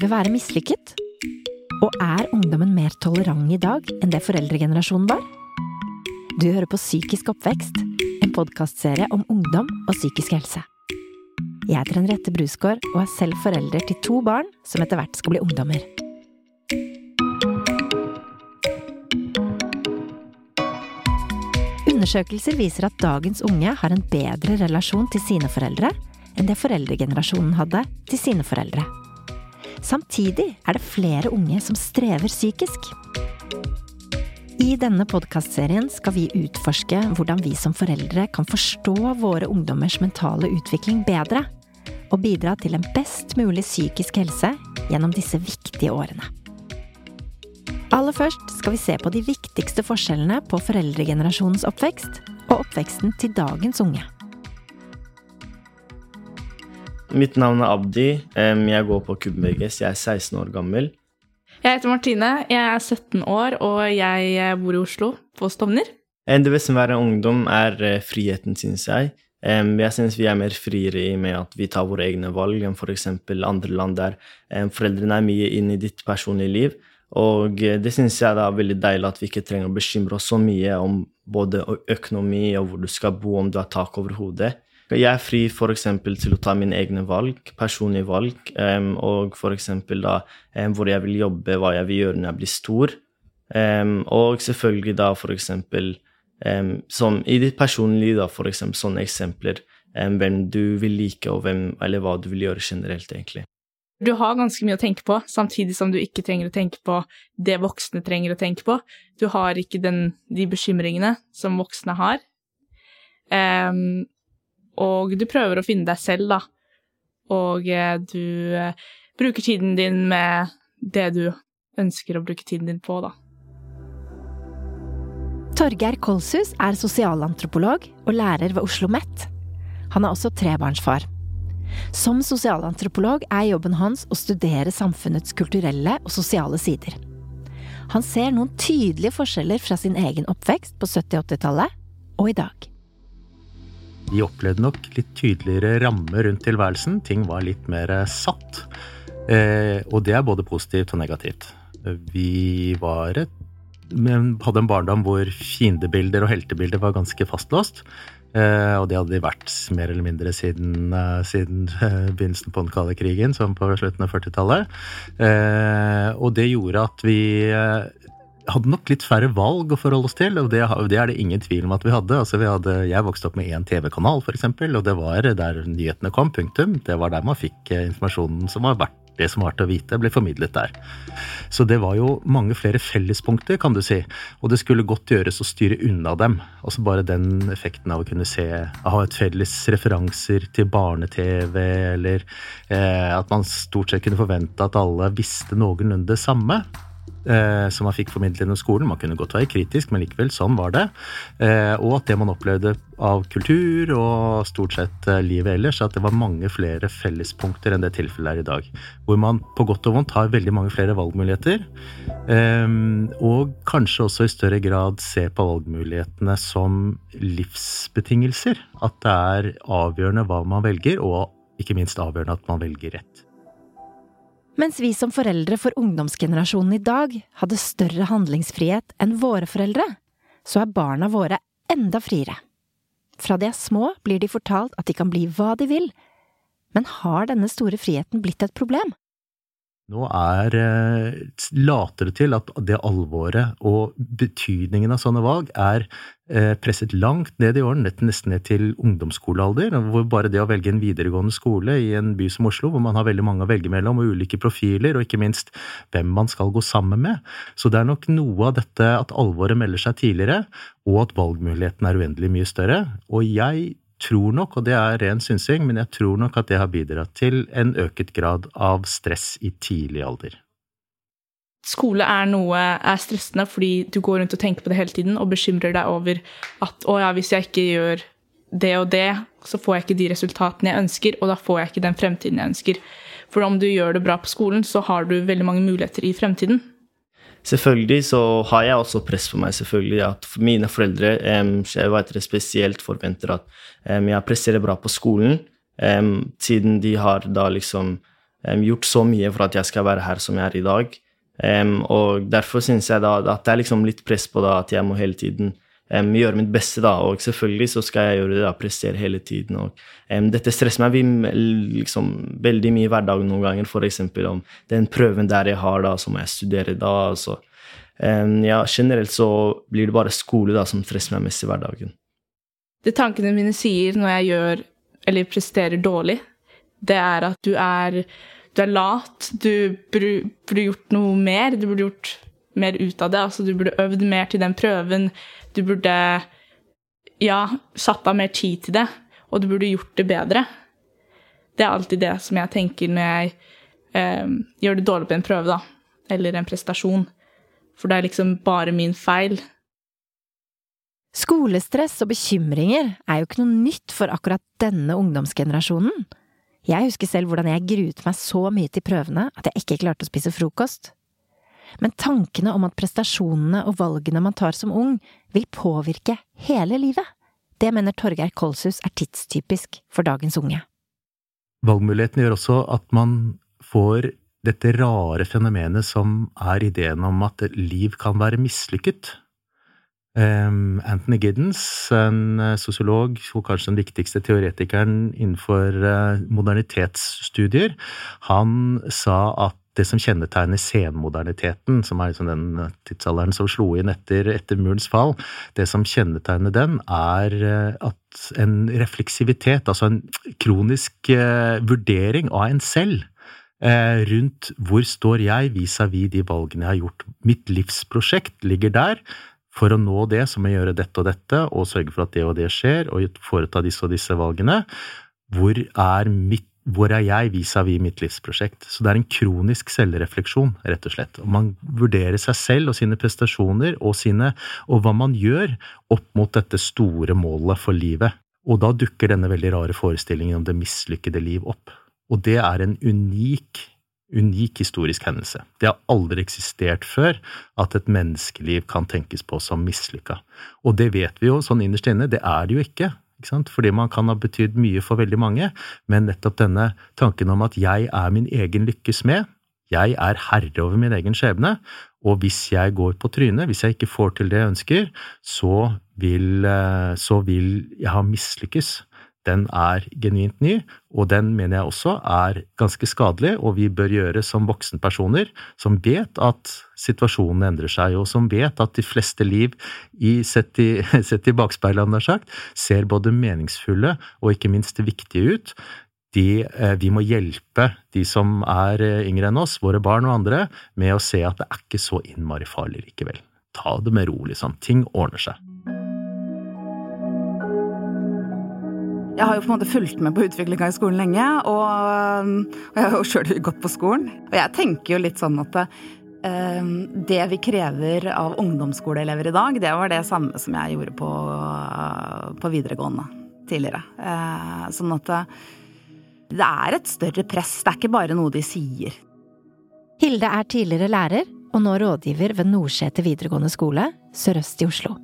livet være mislykket? Og er ungdommen mer tolerant i dag enn det foreldregenerasjonen var? Du hører på Psykisk oppvekst, en podkastserie om ungdom og psykisk helse. Jeg heter Henriette Brusgaard og er selv forelder til to barn som etter hvert skal bli ungdommer. Undersøkelser viser at dagens unge har en bedre relasjon til sine foreldre enn det foreldregenerasjonen hadde til sine foreldre. Samtidig er det flere unge som strever psykisk. I denne podkastserien skal vi utforske hvordan vi som foreldre kan forstå våre ungdommers mentale utvikling bedre, og bidra til en best mulig psykisk helse gjennom disse viktige årene. Aller først skal vi se på de viktigste forskjellene på foreldregenerasjonens oppvekst og oppveksten til dagens unge. Mitt navn er Abdi. Jeg går på Kubbeges. Jeg er 16 år gammel. Jeg heter Martine. Jeg er 17 år, og jeg eh, bor i Oslo, på Stovner. Det beste med å være ungdom er eh, friheten, synes jeg. Jeg synes vi er mer friere i med at vi tar våre egne valg enn f.eks. andre land der foreldrene er mye inn i ditt personlige liv. Og eh, det synes jeg er veldig deilig at vi ikke trenger å bekymre oss så mye om både økonomi og hvor du skal bo, om du har tak over hodet. Jeg er fri f.eks. til å ta mine egne valg, personlige valg, um, og f.eks. da um, hvor jeg vil jobbe, hva jeg vil gjøre når jeg blir stor. Um, og selvfølgelig da f.eks. Um, som i ditt personlige da, f.eks. sånne eksempler. hvem du vil like, og hvem, eller hva du vil gjøre generelt, egentlig. Du har ganske mye å tenke på, samtidig som du ikke trenger å tenke på det voksne trenger å tenke på. Du har ikke den, de bekymringene som voksne har. Um, og du prøver å finne deg selv, da. Og uh, du uh, bruker tiden din med det du ønsker å bruke tiden din på, da. Torgeir Kolshus er sosialantropolog og lærer ved Oslo OsloMet. Han er også trebarnsfar. Som sosialantropolog er jobben hans å studere samfunnets kulturelle og sosiale sider. Han ser noen tydelige forskjeller fra sin egen oppvekst på 70- 80-tallet og i dag. Vi opplevde nok litt tydeligere rammer rundt tilværelsen. Ting var litt mer satt. Eh, og det er både positivt og negativt. Vi var et, hadde en barndom hvor fiendebilder og heltebilder var ganske fastlåst. Eh, og det hadde de vært mer eller mindre siden, eh, siden uh, begynnelsen på den kalde krigen, som på slutten av 40-tallet. og det gjorde at vi hadde nok litt færre valg å forholde oss til, og det, det, er det ingen tvil om at vi hadde. Altså, vi hadde jeg vokste opp med én TV-kanal, f.eks., og det var der nyhetene kom. Punktum. Det var der man fikk informasjonen som var verdt det som var til å vite, ble formidlet der. Så det var jo mange flere fellespunkter, kan du si. Og det skulle godt gjøres å styre unna dem. Altså bare den effekten av å kunne se Ha et felles referanser til barne-TV, eller eh, at man stort sett kunne forvente at alle visste noenlunde det samme eh, som man fikk formidlet gjennom skolen. Man kunne godt være kritisk, men likevel, sånn var det. Eh, og at det man opplevde av kultur og stort sett eh, livet ellers, at det var mange flere fellespunkter enn det tilfellet er i dag. Hvor man på godt og vondt har veldig mange flere valgmuligheter. Eh, og kanskje også i større grad se på valgmulighetene som livsbetingelser. At det er avgjørende hva man velger, og ikke minst avgjørende at man velger rett. Mens vi som foreldre for ungdomsgenerasjonen i dag hadde større handlingsfrihet enn våre foreldre, så er barna våre enda friere. Fra de er små blir de fortalt at de kan bli hva de vil, men har denne store friheten blitt et problem? Nå er, eh, later det til at det alvoret og betydningen av sånne valg er eh, presset langt ned i årene, nesten ned til ungdomsskolealder. hvor Bare det å velge en videregående skole i en by som Oslo, hvor man har veldig mange å velge mellom, og ulike profiler, og ikke minst hvem man skal gå sammen med. Så det er nok noe av dette at alvoret melder seg tidligere, og at valgmuligheten er uendelig mye større. Og jeg tror nok, og det er ren synsing, men jeg tror nok at det har bidratt til en øket grad av stress i tidlig alder. Skole er noe er stressende fordi du går rundt og tenker på det hele tiden og bekymrer deg over at å ja, hvis jeg ikke gjør det og det, så får jeg ikke de resultatene jeg ønsker, og da får jeg ikke den fremtiden jeg ønsker. For om du gjør det bra på skolen, så har du veldig mange muligheter i fremtiden. Selvfølgelig så har jeg også press på meg, selvfølgelig, at mine foreldre jeg vet det spesielt forventer at jeg presterer bra på skolen, siden de har da liksom gjort så mye for at jeg skal være her som jeg er i dag. Og derfor syns jeg da at det er liksom litt press på da at jeg må hele tiden um, gjøre mitt beste, da. Og selvfølgelig så skal jeg gjøre det, da, prestere hele tiden. Og dette stresser meg liksom veldig mye i hverdagen noen ganger, f.eks. om den prøven der jeg har, da, så må jeg studere da. altså ja, generelt så blir det bare skole da, som stresser meg mest i hverdagen. Det tankene mine sier når jeg gjør eller presterer dårlig, det er at du er, du er lat. Du burde, burde, gjort noe mer. Du burde gjort mer ut av det. Altså, du burde øvd mer til den prøven. Du burde ja, satt av mer tid til det. Og du burde gjort det bedre. Det er alltid det som jeg tenker når jeg eh, gjør det dårlig på en prøve, da. Eller en prestasjon. For det er liksom bare min feil. Skolestress og bekymringer er jo ikke noe nytt for akkurat denne ungdomsgenerasjonen. Jeg husker selv hvordan jeg gruet meg så mye til prøvene at jeg ikke klarte å spise frokost. Men tankene om at prestasjonene og valgene man tar som ung, vil påvirke hele livet, det mener Torgeir Kolshus er tidstypisk for dagens unge. Valgmulighetene gjør også at man får dette rare fenomenet som er ideen om at liv kan være mislykket. Um, Anthony Giddens, en uh, sosiolog og kanskje den viktigste teoretikeren innenfor uh, modernitetsstudier, han sa at det som kjennetegner senmoderniteten, som er liksom den tidsalderen som slo inn etter, etter murens fall, det som kjennetegner den, er at en refleksivitet, altså en kronisk vurdering av en selv, Eh, rundt hvor står jeg vis-à-vis -vis de valgene jeg har gjort. Mitt livsprosjekt ligger der. For å nå det så må jeg gjøre dette og dette, og sørge for at det og det skjer, og foreta disse og disse valgene. Hvor er, mitt, hvor er jeg vis-à-vis -vis mitt livsprosjekt? Så det er en kronisk selvrefleksjon, rett og slett. Man vurderer seg selv og sine prestasjoner og, sine, og hva man gjør, opp mot dette store målet for livet. Og da dukker denne veldig rare forestillingen om det mislykkede liv opp. Og det er en unik, unik historisk hendelse. Det har aldri eksistert før at et menneskeliv kan tenkes på som mislykka. Og det vet vi jo sånn innerst inne, det er det jo ikke. Fordi man kan ha betydd mye for veldig mange, men nettopp denne tanken om at jeg er min egen lykkes med, jeg er herre over min egen skjebne, og hvis jeg går på trynet, hvis jeg ikke får til det jeg ønsker, så vil, eh, så vil jeg ha mislykkes den er genuint ny, og den mener jeg også er ganske skadelig, og vi bør gjøre som voksenpersoner som vet at situasjonen endrer seg, og som vet at de fleste liv, i, sett, i, sett i bakspeilet, sagt, ser både meningsfulle og ikke minst viktige ut. De, eh, vi må hjelpe de som er eh, yngre enn oss, våre barn og andre, med å se at det er ikke så innmari farlig likevel. Ta det med ro, liksom. Ting ordner seg. Jeg har jo på en måte fulgt med på utviklinga i skolen lenge, og, og jeg har jo sjøl gått på skolen. Og jeg tenker jo litt sånn at uh, det vi krever av ungdomsskoleelever i dag, det var det samme som jeg gjorde på, på videregående tidligere. Sånn at det er et større press, det er ikke bare noe de sier. Hilde er tidligere lærer og nå rådgiver ved Nordseter videregående skole, sørøst i Oslo.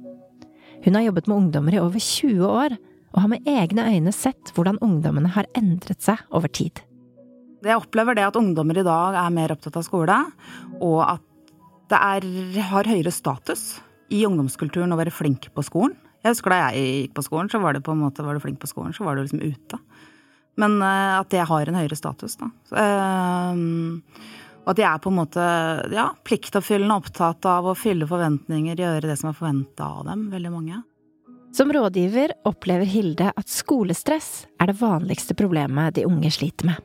Hun har jobbet med ungdommer i over 20 år og har med egne øyne sett hvordan ungdommene har endret seg over tid. Jeg opplever det at ungdommer i dag er mer opptatt av skole, og at det er, har høyere status i ungdomskulturen å være flink på skolen. Jeg husker Da jeg gikk på skolen, så var det på en måte, var du flink på skolen, så var du liksom ute. Men uh, at det har en høyere status, da. Uh, og at de er på en måte ja, pliktoppfyllende opptatt av å fylle forventninger, gjøre det som er forventa av dem, veldig mange. Som rådgiver opplever Hilde at skolestress er det vanligste problemet de unge sliter med.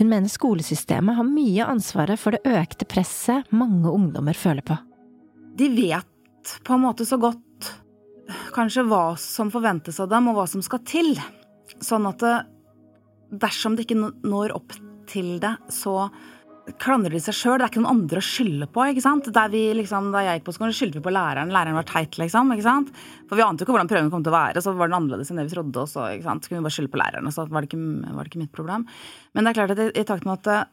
Hun mener skolesystemet har mye av ansvaret for det økte presset mange ungdommer føler på. De vet på en måte så godt kanskje hva som forventes av dem, og hva som skal til. Sånn at det, dersom de ikke når opp til det, så klandrer de seg sjøl. Det er ikke noen andre å skylde på. ikke sant? Vi, liksom, da jeg gikk på skolen, skyldte vi på læreren. Læreren var teit, liksom. ikke sant? For vi ante jo ikke hvordan prøven kom til å være, så var den annerledes enn det vi trodde. Og så ikke sant? Kunne vi bare skylde på læreren, og så var det, ikke, var det ikke mitt problem. Men det er klart at i, takt med at eh,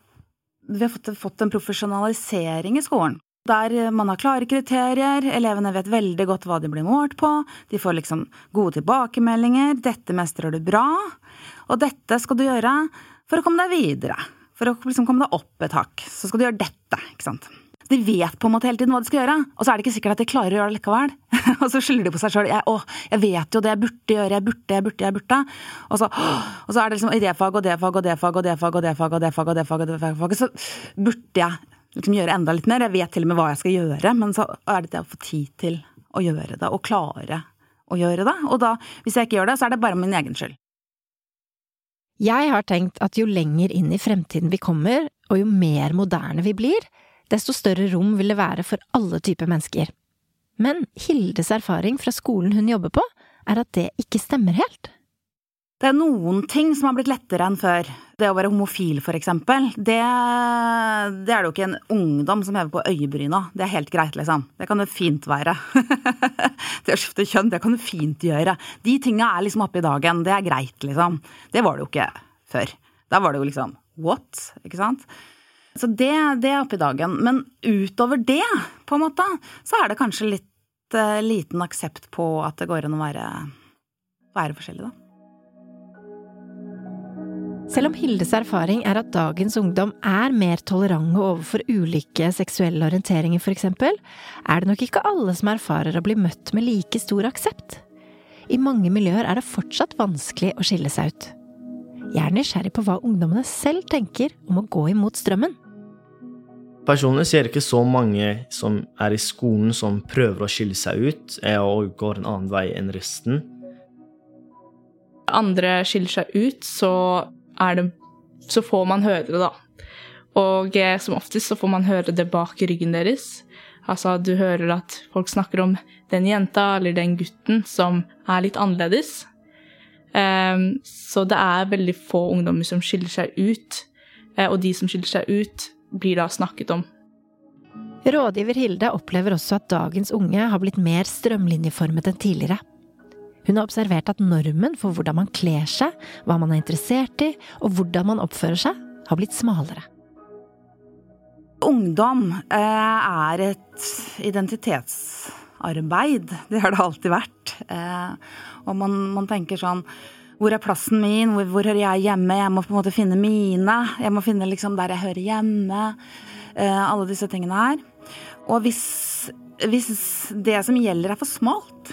vi har fått, fått en profesjonalisering i skolen, der man har klare kriterier, elevene vet veldig godt hva de blir målt på, de får liksom gode tilbakemeldinger, 'dette mestrer du bra', og dette skal du gjøre for å komme deg videre For å liksom komme deg opp et hakk, så skal du gjøre dette. ikke sant? De vet på en måte hele tiden hva de skal gjøre, og så er det ikke sikkert at de klarer å gjøre det likevel. og så skylder de på seg sjøl. Å, jeg vet jo det jeg burde gjøre, jeg burde, jeg burde, jeg burde. Og så, og så er det liksom i det fag og det fag og det fag og det fag og det fag og det fag og det fag, og det fag, så burde jeg liksom gjøre enda litt mer. Jeg vet til og med hva jeg skal gjøre, men så er det det å få tid til å gjøre det, og klare å gjøre det. Og da, hvis jeg ikke gjør det, så er det bare min egen skyld. Jeg har tenkt at jo lenger inn i fremtiden vi kommer, og jo mer moderne vi blir, desto større rom vil det være for alle typer mennesker. Men Hildes erfaring fra skolen hun jobber på, er at det ikke stemmer helt. Det er noen ting som har blitt lettere enn før. Det å være homofil, for eksempel, det, det er det jo ikke en ungdom som hever på øyebryna. Det er helt greit, liksom. Det kan det fint være. det å skifte kjønn, det kan du fint gjøre. De tinga er liksom oppe i dagen. Det er greit, liksom. Det var det jo ikke før. Da var det jo liksom what? Ikke sant? Så det, det er oppe i dagen. Men utover det, på en måte, så er det kanskje litt uh, liten aksept på at det går an å være, være forskjellig, da. Selv om Hildes erfaring er at dagens ungdom er mer tolerante overfor ulike seksuelle orienteringer, for eksempel, er det nok ikke alle som erfarer å bli møtt med like stor aksept. I mange miljøer er det fortsatt vanskelig å skille seg ut. Jeg er nysgjerrig på hva ungdommene selv tenker om å gå imot strømmen. Personlig ser jeg ikke så mange som er i skolen som prøver å skille seg ut og går en annen vei enn resten. Andre skiller seg ut, så det, så får man høre det, da. Og eh, som oftest så får man høre det bak ryggen deres. Altså du hører at folk snakker om den jenta eller den gutten som er litt annerledes. Um, så det er veldig få ungdommer som skiller seg ut, uh, og de som skiller seg ut, blir da snakket om. Rådgiver Hilde opplever også at dagens unge har blitt mer strømlinjeformet enn tidligere. Hun har observert at normen for hvordan man kler seg, hva man er interessert i, og hvordan man oppfører seg, har blitt smalere. Ungdom eh, er et identitetsarbeid. Det har det alltid vært. Eh, og man, man, tenker sånn Hvor er plassen min? Hvor, hvor, hører jeg hjemme? Jeg må på en måte finne mine. Jeg må finne liksom der jeg hører hjemme. Eh, alle disse tingene her. Og hvis, hvis det som gjelder, er for smalt,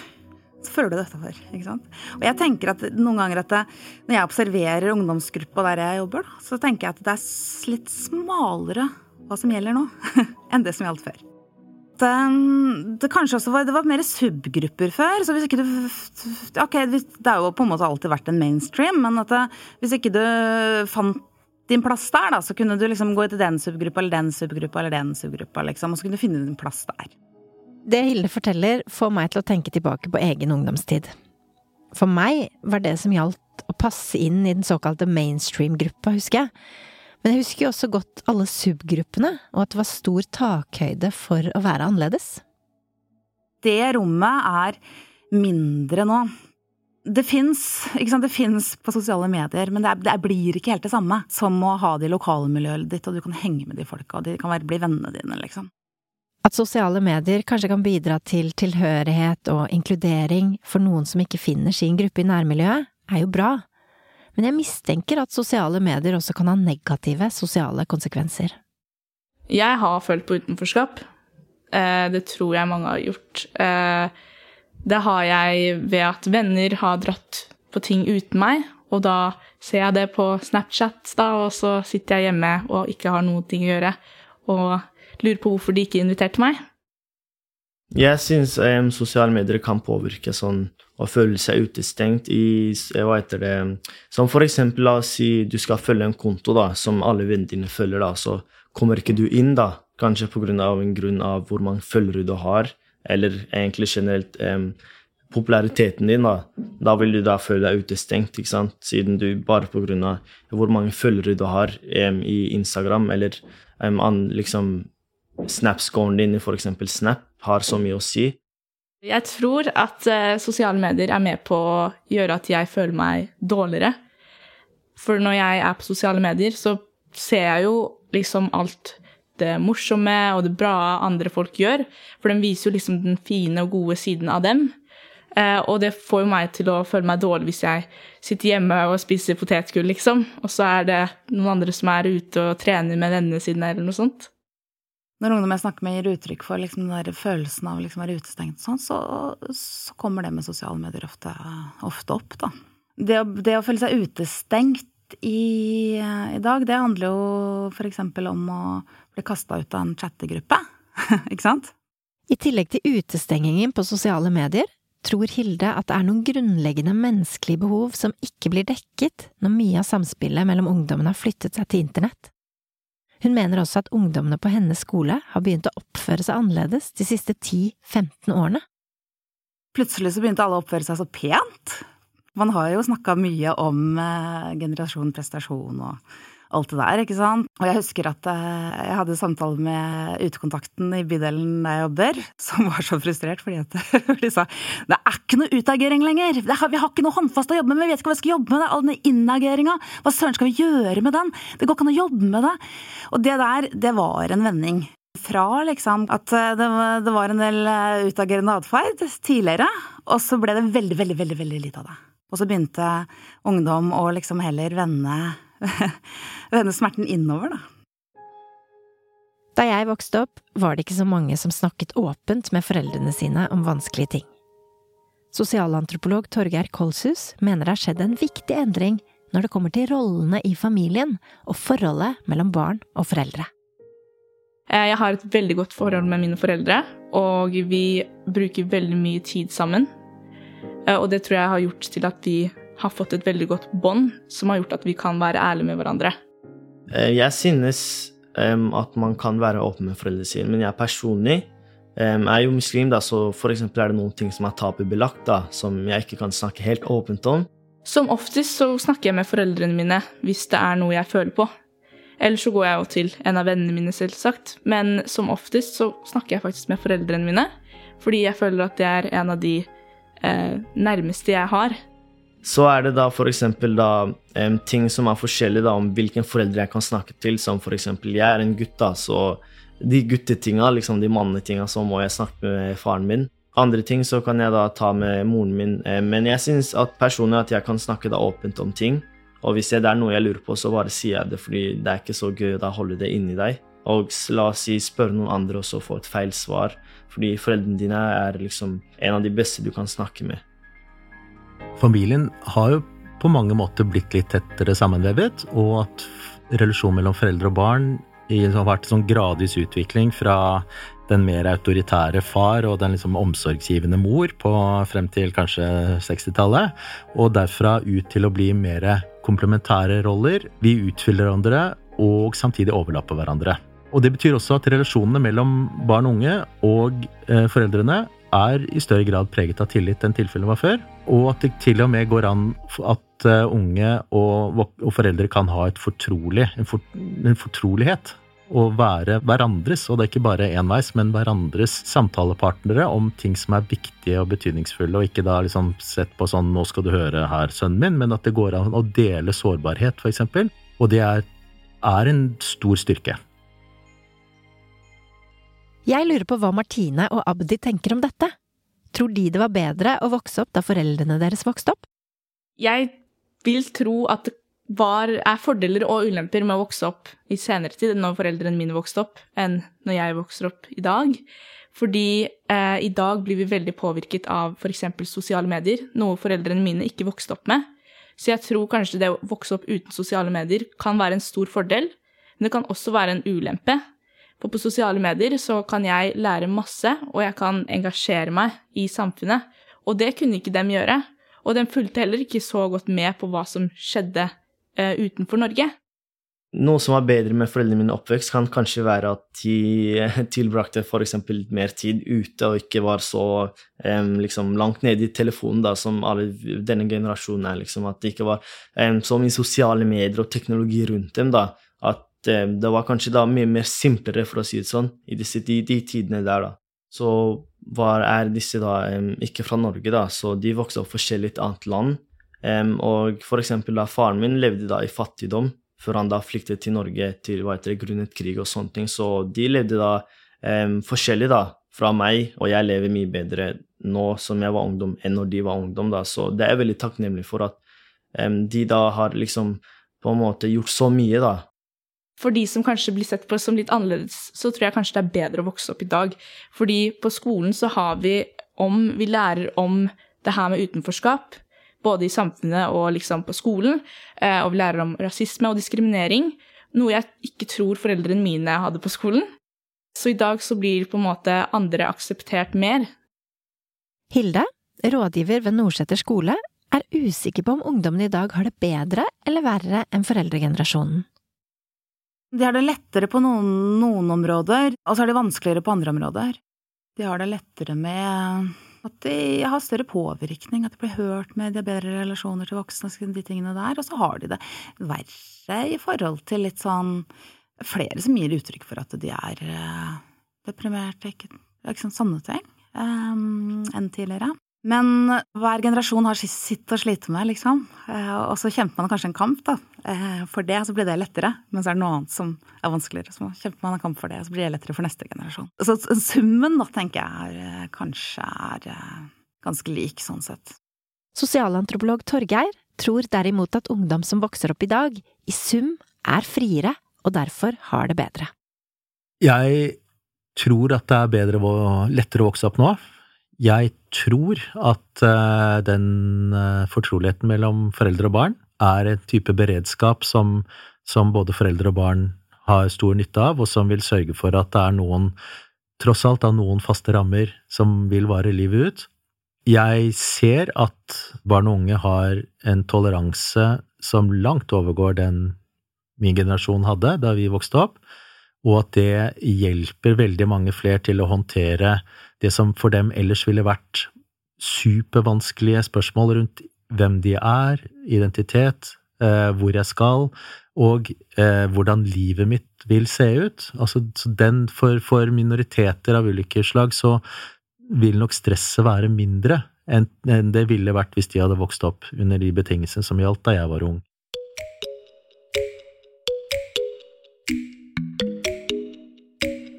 så føler du dette for. ikke sant? Og jeg tenker at noen ganger at det, når jeg observerer ungdomsgruppa der jeg jobber, så tenker jeg at det er litt smalere hva som gjelder nå, enn det som gjaldt før. Det, det, kanskje også var, det var mer subgrupper før. så hvis ikke du Ok, det har jo på en måte alltid vært en mainstream, men at det, hvis ikke du fant din plass der, da, så kunne du liksom gå til den subgruppa eller den subgruppa eller den subgruppa, liksom, og så kunne du finne din plass der. Det Hilde forteller, får meg til å tenke tilbake på egen ungdomstid. For meg var det som gjaldt å passe inn i den såkalte mainstream-gruppa, husker jeg. Men jeg husker jo også godt alle subgruppene, og at det var stor takhøyde for å være annerledes. Det rommet er mindre nå. Det fins på sosiale medier, men det, er, det, blir ikke helt det samme som å ha det i lokalmiljøet ditt, og du kan henge med de folka, og de kan være, bli vennene dine, liksom. At sosiale medier kanskje kan bidra til tilhørighet og inkludering for noen som ikke finner sin gruppe i nærmiljøet, er jo bra, men jeg mistenker at sosiale medier også kan ha negative sosiale konsekvenser. Jeg har følt på utenforskap. Eh, det tror jeg mange har gjort. Eh, det har jeg ved at venner har dratt på ting uten meg, og da ser jeg det på Snapchat, da, og så sitter jeg hjemme og ikke har noe å gjøre. Og lurer på hvorfor de ikke inviterte meg. Jeg syns um, sosiale medier kan påvirke sånn å føle seg utestengt i hva heter det Som for eksempel, la oss si du skal følge en konto da, som alle vennene dine følger, da, så kommer ikke du inn, da. Kanskje av en grunn av hvor mange følgere du har, eller egentlig generelt um, populariteten din, da. Da vil du da føle deg utestengt, ikke sant? Siden du bare av hvor mange følgere du har um, i Instagram, eller um, an, liksom Snap-scoren din i f.eks. Snap har så mye å si? Jeg tror at uh, sosiale medier er med på å gjøre at jeg føler meg dårligere. For når jeg er på sosiale medier, så ser jeg jo liksom alt det morsomme og det bra andre folk gjør. For de viser jo liksom den fine og gode siden av dem. Uh, og det får jo meg til å føle meg dårlig hvis jeg sitter hjemme og spiser potetgull, liksom. Og så er det noen andre som er ute og trener med vennene sine, eller noe sånt. Når ungdom jeg snakker med gir uttrykk for liksom den der følelsen av liksom å være utestengt, sånn, så, så, kommer det med sosiale medier ofte, ofte opp, da. Det det å, føle seg utestengt i, i, dag, det handler jo eksempel om å bli kasta ut av en chattegruppe, ikke sant? I tillegg til utestengingen på sosiale medier, tror Hilde at det er noen grunnleggende menneskelige behov som ikke blir dekket når mye av samspillet mellom ungdommene har flyttet seg til internett. Hun mener også at ungdommene på hennes skole har begynt å oppføre seg annerledes de siste 10–15 årene. Plutselig så begynte alle å oppføre seg så pent. Man har jo snakka mye om eh, generasjon prestasjon og alt det der, ikke sant. Og jeg husker at eh, jeg hadde samtale med utekontakten i bydelen der jeg jobber, som var så frustrert fordi at de sa det er ikke noe utagering lenger, vi har ikke noe håndfast å jobbe med, vi vet ikke hva vi skal jobbe med, det, all den inageringa, hva søren skal vi gjøre med den, det går ikke an å jobbe med det. Og det der, det var en vending. Fra liksom at eh, det var en del eh, utagerende atferd tidligere, og så ble det veldig, veldig, veldig, veldig lite av det. Og så begynte ungdom å liksom heller vende vende smerten innover, da. Da jeg vokste opp, var det ikke så mange som snakket åpent med foreldrene sine om vanskelige ting. Sosialantropolog Torgeir Kolshus mener det har skjedd en viktig endring når det kommer til rollene i familien og forholdet mellom barn og foreldre. Eh, jeg har et veldig godt forhold med mine foreldre, og vi bruker veldig mye tid sammen. Eh, og det tror jeg har gjort til at vi har fått et veldig godt bånd som har gjort at vi kan være ærlige med hverandre. Eh, jeg synes um, at man kan være åpen med foreldrene sine, men jeg personlig um, er jo muslim, da, så for eksempel er det noen ting som er tabubelagt, da, som jeg ikke kan snakke helt åpent om. Som oftest så snakker jeg med foreldrene mine hvis det er noe jeg føler på. Eller så går jeg jo til en av vennene mine, selvsagt. Men som oftest så snakker jeg faktisk med foreldrene mine, fordi jeg føler at det er en av de eh, nærmeste jeg har. Så er det da f.eks. um, ting som er forskjellige da, om hvilken foreldre jeg kan snakke til. Som f.eks. jeg er en gutt, da, så de guttetinga, liksom de mannetinga, så må jeg snakke med faren min. Andre ting så kan jeg da ta med moren min. Men jeg syns at personlig at jeg kan snakke da åpent om ting. Og hvis det er noe jeg lurer på, så bare sier jeg det, fordi det er ikke så gøy å holde det inni deg. Og la oss si spørre noen andre og så få et feil svar. Fordi foreldrene dine er liksom en av de beste du kan snakke med. Familien har jo på mange måter blitt litt tettere sammenvevet, og at relasjonen mellom foreldre og barn har vært en sånn gradvis utvikling fra den mer autoritære far og den liksom omsorgsgivende mor på frem til kanskje 60-tallet, og derfra ut til å bli mer komplementære roller. Vi utfyller hverandre og samtidig overlapper hverandre. Og Det betyr også at relasjonene mellom barn og unge og eh, foreldrene er i større grad preget av tillit enn tilfellet var før. Og at det til og med går an at eh, unge og, og foreldre kan ha fortrolig, en, for, en fortrolighet. Og være hverandres, og det er ikke bare enveis, men hverandres samtalepartnere om ting som er viktige og betydningsfulle, og ikke da liksom sett på sånn 'nå skal du høre her, sønnen min', men at det går an å dele sårbarhet, f.eks. Og det er, er en stor styrke. Jeg lurer på hva Martine og Abdi tenker om dette. Tror de det var bedre å vokse opp da foreldrene deres vokste opp? Jeg vil tro at det var, er fordeler og ulemper med å vokse opp i senere tid, når foreldrene mine vokste opp, enn når jeg vokser opp i dag. Fordi eh, i dag blir vi veldig påvirket av f.eks. sosiale medier, noe foreldrene mine ikke vokste opp med. Så jeg tror kanskje det å vokse opp uten sosiale medier kan være en stor fordel, men det kan også være en ulempe. For på sosiale medier så kan jeg lære masse, og jeg kan engasjere meg i samfunnet. Og det kunne ikke dem gjøre. Og de fulgte heller ikke så godt med på hva som skjedde uh, utenfor Norge. Noe som var bedre med foreldrene mine oppvekst, kan kanskje være at de tilbrakte f.eks. mer tid ute og ikke var så um, liksom, langt nede i telefonen da, som alle denne generasjonen er. Liksom, at det ikke var um, så mye sosiale medier og teknologi rundt dem. da, det, det, var kanskje da mye mer simplere, for å si det sånn, i disse, de, de tidene der, da. Så var, er disse da um, ikke fra Norge, da, så de vokste opp forskjellig i et annet land. Um, og for eksempel da faren min levde da i fattigdom før han da flyktet til Norge til hva heter det, grunnet krig og sånne ting. Så de levde da um, forskjellig da fra meg, og jeg lever mye bedre nå som jeg var ungdom, enn når de var ungdom. da, Så det er jeg veldig takknemlig for at de da har liksom på en måte gjort så mye, da. For de som kanskje blir sett på som litt annerledes, så tror jeg kanskje det er bedre å vokse opp i dag. Fordi på skolen så har vi om Vi lærer om det her med utenforskap, både i samfunnet og liksom på skolen. Eh, og vi lærer om rasisme og diskriminering, noe jeg ikke tror foreldrene mine hadde på skolen. Så i dag så blir på en måte andre akseptert mer. Hilde, rådgiver ved Nordseter skole, er usikker på om ungdommen i dag har det bedre eller verre enn foreldregenerasjonen. De har det lettere på noen, noen områder, og så er det vanskeligere på andre områder. De har det lettere med at de har større påvirkning, at de blir hørt med, de har bedre relasjoner til voksne, de tingene der, og så har de det verre i forhold til litt sånn Flere som gir uttrykk for at de er uh, deprimerte, ikke, ikke sånn sånne ting, um, enn tidligere. Men hver generasjon har sitt å slite med, liksom. Eh, og så kjemper man kanskje en kamp, da. Eh, for det så blir det lettere. Men så er det noe annet som er vanskeligere. Så kjemper man en kamp for det, så blir det lettere for neste generasjon. Så summen, da, tenker jeg er, eh, kanskje er ganske lik, sånn sett. Sosialantropolog Torgeir tror derimot at ungdom som vokser opp i dag, i sum er friere, og derfor har det bedre. Jeg tror at det er bedre og lettere å vokse opp nå. Jeg tror at uh, den uh, fortroligheten mellom foreldre og barn er en type beredskap som, som, både foreldre og barn har stor nytte av, og som vil sørge for at det er noen, tross alt, av noen faste rammer som vil vare livet ut. Jeg ser at barn og unge har en toleranse som langt overgår den min generasjon hadde da vi vokste opp, og at det hjelper veldig mange flere til å håndtere det som for dem ellers ville vært supervanskelige spørsmål rundt hvem de er, identitet, eh, hvor jeg skal, og eh, hvordan livet mitt vil se ut. Altså, den, for, for, minoriteter av ulike slag så vil nok stresset være mindre enn, det ville vært hvis de hadde vokst opp under de betingelsene som gjaldt da jeg var ung.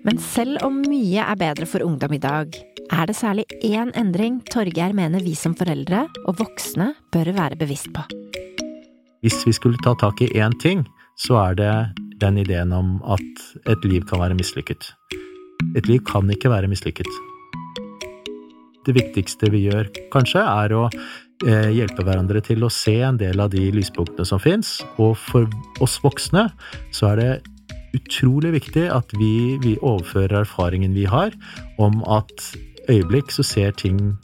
Men selv om mye er bedre for ungdom i dag, er det særlig én endring Torgeir mener vi som foreldre og voksne bør være bevisst på. Hvis vi skulle ta tak i én ting, så er det den ideen om at et liv kan være mislykket. Et liv kan ikke være mislykket. Det viktigste vi gjør, kanskje, er å eh, hjelpe hverandre til å se en del av de lyspunktene som fins. Og for oss voksne så er det utrolig viktig at vi, vi overfører erfaringen vi har, om at øyeblikk så ser ting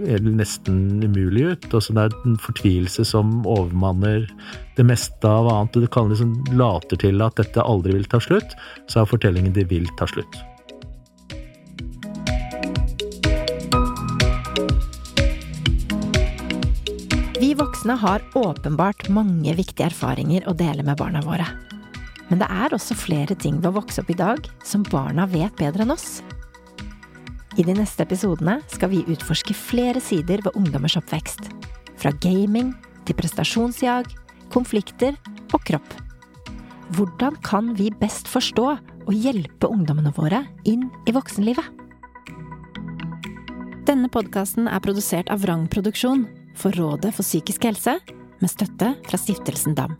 nesten umulig ut. og så Det er en fortvilelse som overmanner det meste av annet. Det kan liksom later til at dette aldri vil ta slutt, så er fortellingen det vil ta slutt. Vi voksne har åpenbart mange viktige erfaringer å dele med barna våre. Men det er også flere ting ved å vokse opp i dag som barna vet bedre enn oss. I de neste episodene skal vi utforske flere sider ved ungdommers oppvekst. Fra gaming til prestasjonsjag, konflikter og kropp. Hvordan kan vi best forstå og hjelpe ungdommene våre inn i voksenlivet? Denne podkasten er produsert av Vrang Produksjon for Rådet for psykisk helse, med støtte fra Stiftelsen DAM.